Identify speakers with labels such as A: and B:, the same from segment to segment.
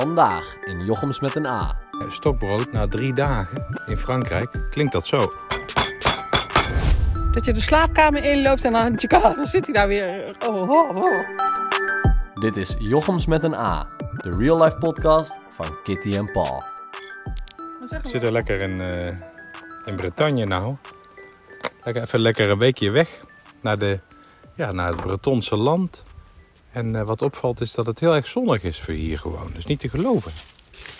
A: Vandaag in Jochems met een A.
B: Stokbrood na drie dagen in Frankrijk. Klinkt dat zo?
C: Dat je de slaapkamer inloopt en dan, dan zit hij daar weer. Oh, oh, oh.
A: Dit is Jochems met een A, de real life podcast van Kitty en Paul.
B: We zitten lekker in, eh, in Bretagne nou. Lekker, even lekker een weekje weg naar, de, ja, naar het Bretonse land. En eh, wat opvalt is dat het heel erg zonnig is voor hier gewoon. Dus niet te geloven.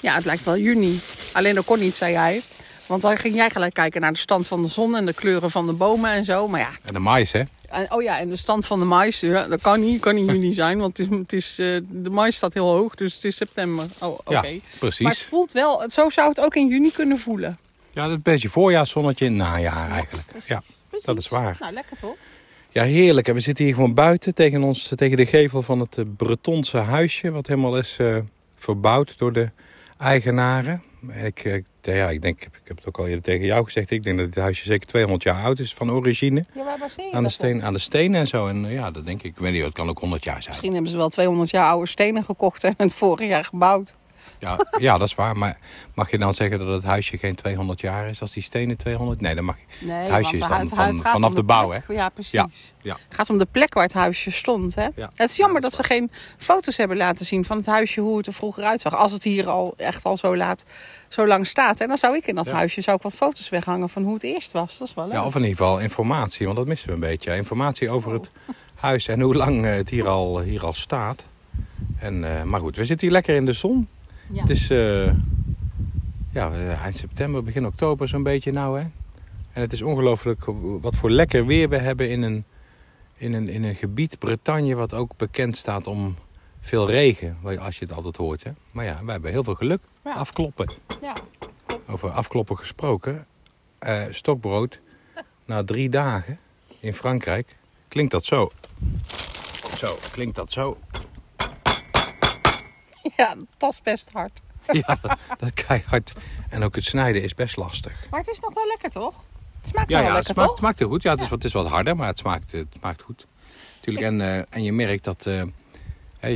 C: Ja, het lijkt wel juni. Alleen dat kon niet, zei jij. Want dan ging jij gelijk kijken naar de stand van de zon en de kleuren van de bomen en zo. Maar ja,
B: En de mais hè?
C: en, oh ja, en de stand van de mais. Ja, dat kan niet, kan niet juni zijn, want het is, het is, eh, de mais staat heel hoog. Dus het is september. Oh, oké.
B: Ja,
C: Maar het
B: precies.
C: voelt wel, zo zou het ook in juni kunnen voelen.
B: Ja, een beetje voorjaarszonnetje in het najaar eigenlijk. Ja, dat is waar.
C: Nou, lekker toch?
B: Ja, heerlijk. En we zitten hier gewoon buiten tegen, ons, tegen de gevel van het eh, Bretonse huisje. Wat helemaal is eh, verbouwd door de eigenaren. Ik, ik, ja, ik denk, ik heb het ook al eerder tegen jou gezegd. Ik denk dat dit huisje zeker 200 jaar oud is van origine.
C: Ja, waar baseer je
B: Aan de, steen, aan de stenen en zo. En eh, ja, dat denk ik. Ik weet niet, het kan ook 100 jaar zijn.
C: Misschien hebben ze wel 200 jaar oude stenen gekocht en het vorig jaar gebouwd.
B: Ja, ja, dat is waar. Maar mag je dan zeggen dat het huisje geen 200 jaar is als die stenen 200? Nee, dat mag je.
C: Nee,
B: Het huisje
C: want
B: is dan van-
C: het
B: vanaf de bouw, hè?
C: Ja, precies.
B: Ja, ja.
C: Het gaat om de plek waar het huisje stond. Hè?
B: Ja.
C: Het is jammer dat ze geen foto's hebben laten zien van het huisje, hoe het er vroeger uitzag. Als het hier al echt al zo, laat, zo lang staat. En dan zou ik in dat huisje zou ik wat foto's weghangen van hoe het eerst was. Dat is wel leuk.
B: Ja, of in ieder geval informatie, want dat missen we een beetje. Informatie over het huis en hoe lang eh, het hier al, hier al staat. En, eh, maar goed, we zitten hier lekker in de zon.
C: Ja.
B: Het is eh, ja, eind september, begin oktober zo'n beetje nou. Hè? En het is ongelooflijk wat voor lekker weer we hebben in een, in, een, in een gebied, Bretagne, wat ook bekend staat om veel regen. Als je het altijd hoort. Hè? Maar ja, wij hebben heel veel geluk.
C: Ja.
B: Afkloppen.
C: Ja.
B: Over afkloppen gesproken. Eh, stokbrood na drie dagen in Frankrijk. Klinkt dat zo? Zo, klinkt dat zo?
C: Ja, dat is best hard.
B: Ja, dat is keihard. En ook het snijden is best lastig.
C: Maar het is nog wel lekker, toch? Het smaakt
B: Ja,
C: wel
B: ja het,
C: lekker,
B: smaakt,
C: toch?
B: smaakt heel goed. Ja, het is, wat, het is wat harder, maar het smaakt, het smaakt goed. Tuurlijk, en, eh, en je merkt dat... eh,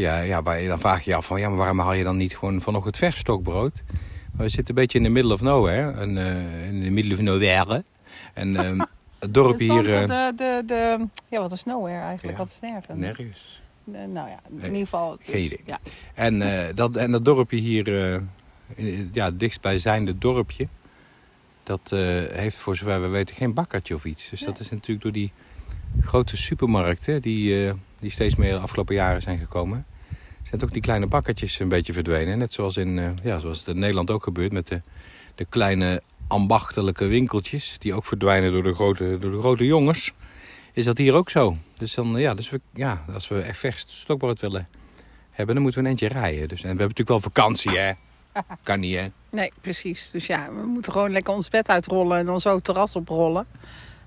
B: ja, ja, dan vraag je je af van... Ja, maar waarom haal je dan niet gewoon vanochtend het vers stokbrood? Maar we zitten een beetje in the middle of nowhere. En, eh, in the middle of nowhere. En ehm, het dorp
C: Het
B: hier... eh,
C: de, de, de, ja, wat is nowhere eigenlijk?
B: Ja.
C: Wat is nergens?
B: nergens.
C: Eh, nou ja, in ieder geval. dus,
B: geen idee.
C: Ja.
B: En, eh, dat, en dat dorpje hier, eh, ja, dichtstbijzijnde dorpje, dat heeft voor zover we weten geen bakkertje of iets. Dus dat is natuurlijk door die grote supermarkten die, die steeds meer de afgelopen jaren zijn gekomen, zijn ook die kleine bakkertjes een beetje verdwenen. Net zoals, in, ja, zoals het in Nederland ook gebeurt met de, de kleine ambachtelijke winkeltjes, die ook verdwijnen door de grote, door de grote jongens. Is dat hier ook zo? Dus dan, ja, dus we, ja, als we echt vers stokbrood willen hebben, dan moeten we een eentje rijden. Dus, en we hebben natuurlijk wel vakantie, hè? Kan niet, hè?
C: Nee, precies. Dus ja, we moeten gewoon lekker ons bed uitrollen en dan zo het terras oprollen.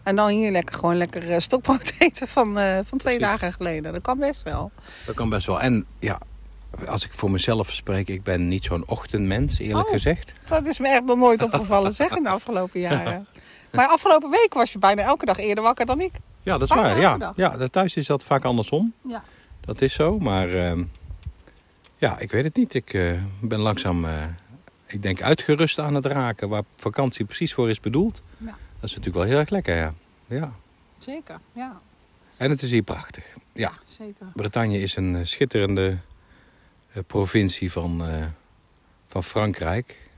C: En dan hier lekker gewoon lekker eh, stokbrood eten van, eh, van twee
B: Precies.
C: dagen geleden. Dat kan best wel.
B: Dat kan best wel. En ja, als ik voor mezelf spreek, ik ben niet zo'n ochtendmens, eerlijk
C: Oh.
B: gezegd.
C: Dat is me echt nog nooit opgevallen, zeg, in de afgelopen jaren. Maar afgelopen week was je bijna elke dag eerder wakker dan ik.
B: Ja, dat is
C: Bijna
B: waar. Ja, ja, thuis is dat vaak andersom.
C: Ja.
B: Dat is zo, maar ehm, ja, ik weet het niet. Ik eh, ben langzaam, eh, ik denk, uitgerust aan het raken waar vakantie precies voor is bedoeld.
C: Ja.
B: Dat is natuurlijk wel heel erg lekker, ja. ja.
C: Zeker, ja.
B: En het is hier prachtig. Ja.
C: zeker.
B: Bretagne is een eh, schitterende provincie van, van Frankrijk.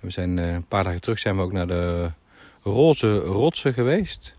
B: We zijn een paar dagen terug zijn we ook naar de roze rotsen geweest.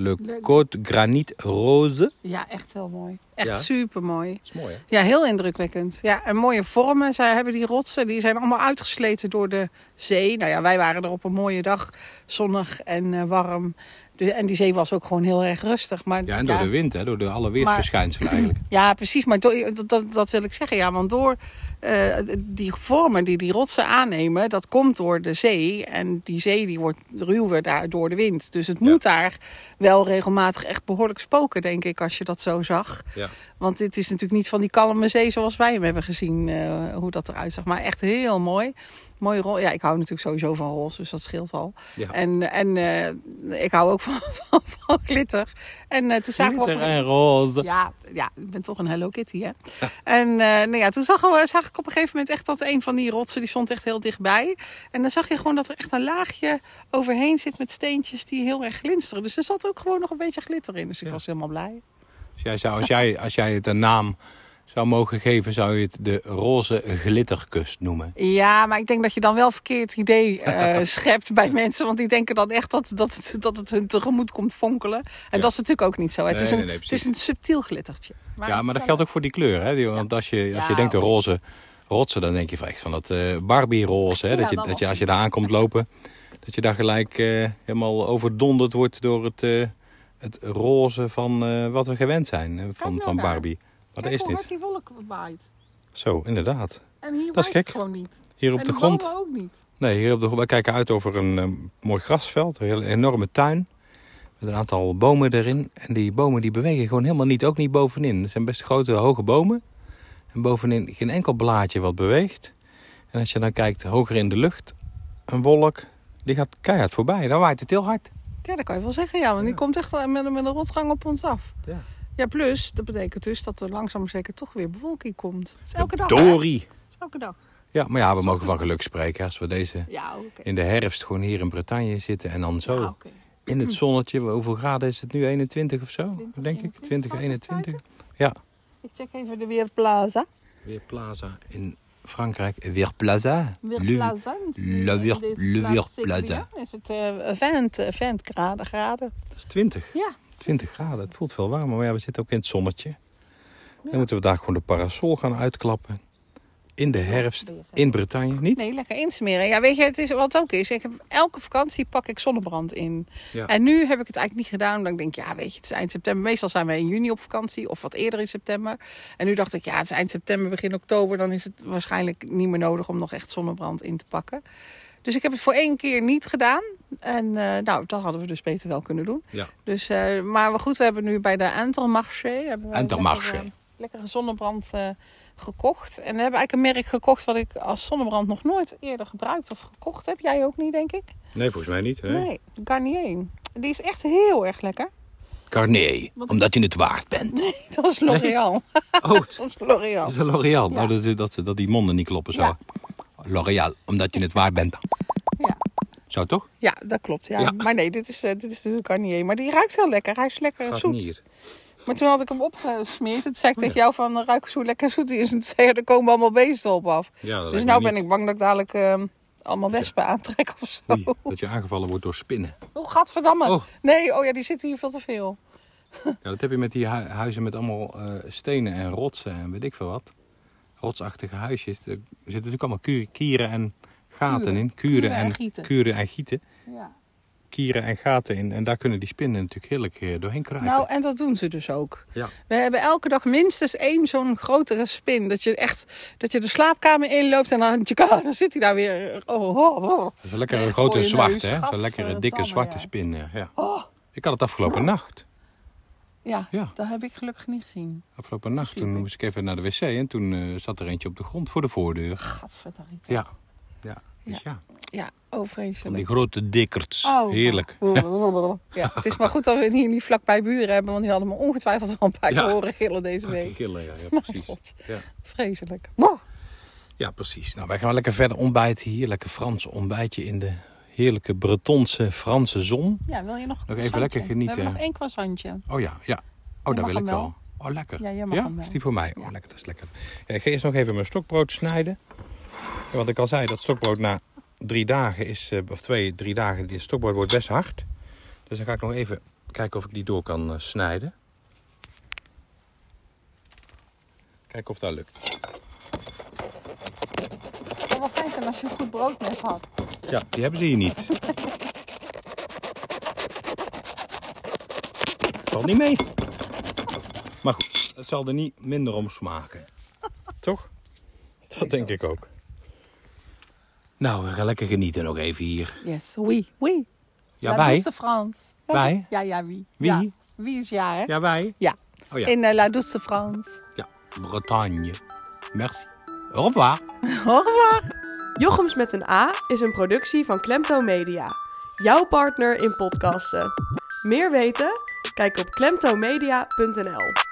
B: Le
C: Leuk.
B: Côte Granit Rose.
C: Ja, echt wel mooi. Echt
B: Ja.
C: super mooi.
B: Is mooi, hè?
C: Ja, heel indrukwekkend. Ja, en mooie vormen. Zij hebben die rotsen, die zijn allemaal uitgesleten door de zee. Nou ja, wij waren er op een mooie dag, zonnig en eh, warm. De, en die zee was ook gewoon heel erg rustig. Maar,
B: Ja, en door de wind, hè? door de alle weersverschijnselen eigenlijk.
C: Ja, precies. Maar door- dat, dat, dat wil ik zeggen. Ja, want door eh, die vormen die die rotsen aannemen, dat komt door de zee. En die zee die wordt ruwer daar door de wind. Dus het
B: Ja.
C: moet daar wel regelmatig echt behoorlijk spoken, denk ik, als je dat zo zag.
B: Ja.
C: Want dit is natuurlijk niet van die kalme zee zoals wij hem hebben gezien, eh, hoe dat eruit zag. Maar echt heel mooi. Mooie rol. Ja, ik hou natuurlijk sowieso van roze, dus dat scheelt al.
B: Ja.
C: En, en eh, ik hou ook van van, van, glitter. En eh, toen zagen we op
B: Glitter
C: een-
B: en roze.
C: Ja, ja, ik ben toch een Hello Kitty, hè. En eh, nou ja, toen zag, we, zag ik op een gegeven moment echt dat een van die rotsen, die stond echt heel dichtbij. En dan zag je gewoon dat er echt een laagje overheen zit met steentjes die heel erg glinsteren. Dus er zat ook gewoon nog een beetje glitter in. Dus ik
B: Ja.
C: was helemaal blij.
B: Dus jij zou, als, jij, als jij het een naam zou mogen geven, zou je het de roze glitterkust noemen.
C: Ja, maar ik denk dat je dan wel een verkeerd idee eh, schept bij mensen. Want die denken dan echt dat, dat, het, dat het hun tegemoet komt fonkelen. En
B: Ja.
C: dat is natuurlijk ook niet zo. Het,
B: Nee,
C: is, een,
B: nee, nee,
C: het is een subtiel glittertje. Maar
B: ja, maar dat geldt ook voor die kleur. Hè? Want als je, als je
C: Ja,
B: denkt de roze rotsen, dan denk je van echt van dat eh Barbie roze. Hè? Dat je,
C: dat
B: je als je daar aankomt lopen, dat je daar gelijk eh, helemaal overdonderd wordt door het, het roze van eh, wat we gewend zijn eh, van,
C: nou
B: van. Barbie. Maar dat is niet.
C: die wolk waait.
B: Zo, inderdaad.
C: En hier
B: Dat is gek.
C: gewoon niet.
B: Hier op
C: en
B: de grond.
C: ook niet.
B: Nee, hier op de grond. Wij kijken uit over een eh, mooi grasveld. Een hele enorme tuin. Met een aantal bomen erin. En die bomen die bewegen gewoon helemaal niet. Ook niet bovenin. Het zijn best grote, hoge bomen. En bovenin geen enkel blaadje wat beweegt. En als je dan kijkt hoger in de lucht. Een wolk. Die gaat keihard voorbij. Dan waait het heel hard.
C: Ja, dat kan je wel zeggen. Ja, want die komt echt met, een- met een rotgang op ons af.
B: Ja.
C: Ja, plus, dat betekent dus dat er langzaam maar zeker toch weer bewolking komt. Dat is elke dag.
B: Dorie.
C: Dat is elke dag.
B: Ja, maar ja, we mogen van geluk spreken. Als we deze
C: Ja,
B: in de herfst gewoon hier in Bretagne zitten. En dan zo
C: Ja,
B: in het zonnetje. Hoeveel graden is het nu? 21 of zo?
C: 20,
B: denk ik. 20,
C: 21.
B: 21. Ja.
C: Ik check even de Weerplaza.
B: Weerplaza in Frankrijk. Weerplaza.
C: Weerplaza.
B: Le Weer- Le Weerplaza.
C: Is het eh 20, 20 graden, graden?
B: Dat is 20.
C: Ja.
B: 20 graden. Het voelt veel warmer. Maar ja, we zitten ook in het zonnetje. Dan moeten we daar gewoon de parasol gaan uitklappen. In de herfst. In Bretagne. Niet?
C: Nee, lekker insmeren. Ja, weet je, het is wat ook is. Ik heb, elke vakantie pak ik zonnebrand in.
B: Ja.
C: En nu heb ik het eigenlijk niet gedaan. Omdat ik denk, ja, weet je, het is eind september. Meestal zijn we in juni op vakantie. Of wat eerder in september. En nu dacht ik, ja, het is eind september, begin oktober. Dan is het waarschijnlijk niet meer nodig om nog echt zonnebrand in te pakken. Dus ik heb het voor één keer niet gedaan. En eh, nou, dat hadden we dus beter wel kunnen doen.
B: Ja.
C: Dus, eh, maar goed, we hebben nu bij de Intermarché... we
B: Intermarché.
C: Lekkere- zonnebrand eh, gekocht. En we hebben eigenlijk een merk gekocht... wat ik als zonnebrand nog nooit eerder gebruikt of gekocht heb. Jij ook niet, denk ik?
B: Nee, volgens mij niet.
C: Nee, Garnier. Die is echt heel erg lekker. Wat-
B: Omdat je het waard bent.
C: Nee, dat is L'Oréal.
B: Oh,
C: Dat is L'Oréal.
B: dat is.
C: Ja.
B: Nou, dat, dat, dat die monden niet kloppen zo.
C: Ja.
B: L'Oréal. Omdat je het waard bent.
C: Ja.
B: Zo toch?
C: Ja, dat klopt. Ja.
B: Ja.
C: Maar nee, dit is, eh, dit is de Garnier. Maar die ruikt heel lekker. Hij is lekker zoet. Maar toen had ik hem opgesmeerd. Toen zei ik
B: Oh,
C: tegen jou van, ruik zo lekker zoet is. En toen zei je, er komen allemaal beesten op af.
B: Ja,
C: Dus nou ben ik bang dat ik dadelijk eh, allemaal wespen aantrek of zo.
B: Oei, dat je aangevallen wordt door spinnen.
C: Oh, gadverdamme.
B: Oh.
C: Nee, oh ja, die zitten hier veel te veel.
B: Ja, dat heb je met die hu- huizen met allemaal eh, stenen en rotsen en weet ik veel wat. Rotsachtige huisjes. Er zitten natuurlijk allemaal kieren en gaten
C: Kuren.
B: in. Kuren,
C: Kuren en
B: en,
C: gieten.
B: kuren en gieten.
C: Ja.
B: Kieren en gaten in. En daar kunnen die spinnen natuurlijk heerlijk eh, doorheen kruipen.
C: Nou, en dat doen ze dus ook.
B: ja.
C: We hebben elke dag minstens één zo'n grotere spin. Dat je echt dat je de slaapkamer inloopt en dan, tjaka, dan zit hij daar weer. Oh, oh, oh.
B: Dat is een lekkere
C: Echt
B: grote zwarte, hè? Zo'n lekkere dikke zwarte
C: ja.
B: spin. Ja.
C: Oh.
B: Ik had het afgelopen nacht.
C: Ja,
B: Ja.
C: dat heb ik gelukkig niet gezien.
B: Afgelopen nacht. Toen moest ik even naar de wc en toen eh, zat er eentje op de grond voor de voordeur.
C: Gadverdamme.
B: Ja. Ja. Dus ja.
C: Ja, oh
B: Van die
C: vreselijk.
B: grote dikkerts.
C: Oh.
B: Heerlijk.
C: Ja, het is maar goed dat we het hier niet vlakbij buren hebben, want die hadden me ongetwijfeld wel een paar keer
B: Ja.
C: horen gillen deze week.
B: Killen, ja, ja, precies.
C: god,
B: Ja.
C: vreselijk. Wow.
B: Ja, precies. Nou, wij gaan lekker verder ontbijten hier. Lekker Frans ontbijtje in de heerlijke Bretonse Franse zon.
C: Ja, wil je nog een
B: Nog even
C: croissantje?
B: lekker genieten.
C: We hebben nog één croissantje.
B: Oh ja, ja. Oh, daar wil ik
C: wel.
B: wel. Oh, lekker.
C: Ja, jij mag hem wel.
B: is die voor mij?
C: Ja.
B: Oh, lekker, dat is lekker. Ja, ik ga eerst nog even mijn stokbrood snijden. Ja, want ik al zei, dat stokbrood na drie dagen is, eh, of twee, drie dagen, die stokbrood wordt best hard. Dus dan ga ik nog even kijken of ik die door kan eh, snijden. Kijken of dat lukt.
C: Het zou wel fijn zijn als je een goed broodmes had.
B: Ja, die hebben ze hier niet. Valt niet mee. Maar goed, het zal er niet minder om smaken. Toch? Dat denk ik ook. Nou, we gaan lekker genieten nog even hier.
C: Yes, oui, oui.
B: Ja,
C: La
B: wij.
C: Douce France. Ja,
B: Wij?
C: Ja, ja, wie?
B: Wie?
C: Ja. Wie is ja, hè?
B: Ja, wij.
C: Ja.
B: Oh ja.
C: In eh, La Douce France.
B: Ja, Bretagne. Merci. Au revoir.
C: Au revoir.
D: Jochems met een A is een productie van Klemto Media. Jouw partner in podcasten. Meer weten? Kijk op klemtomedia.nl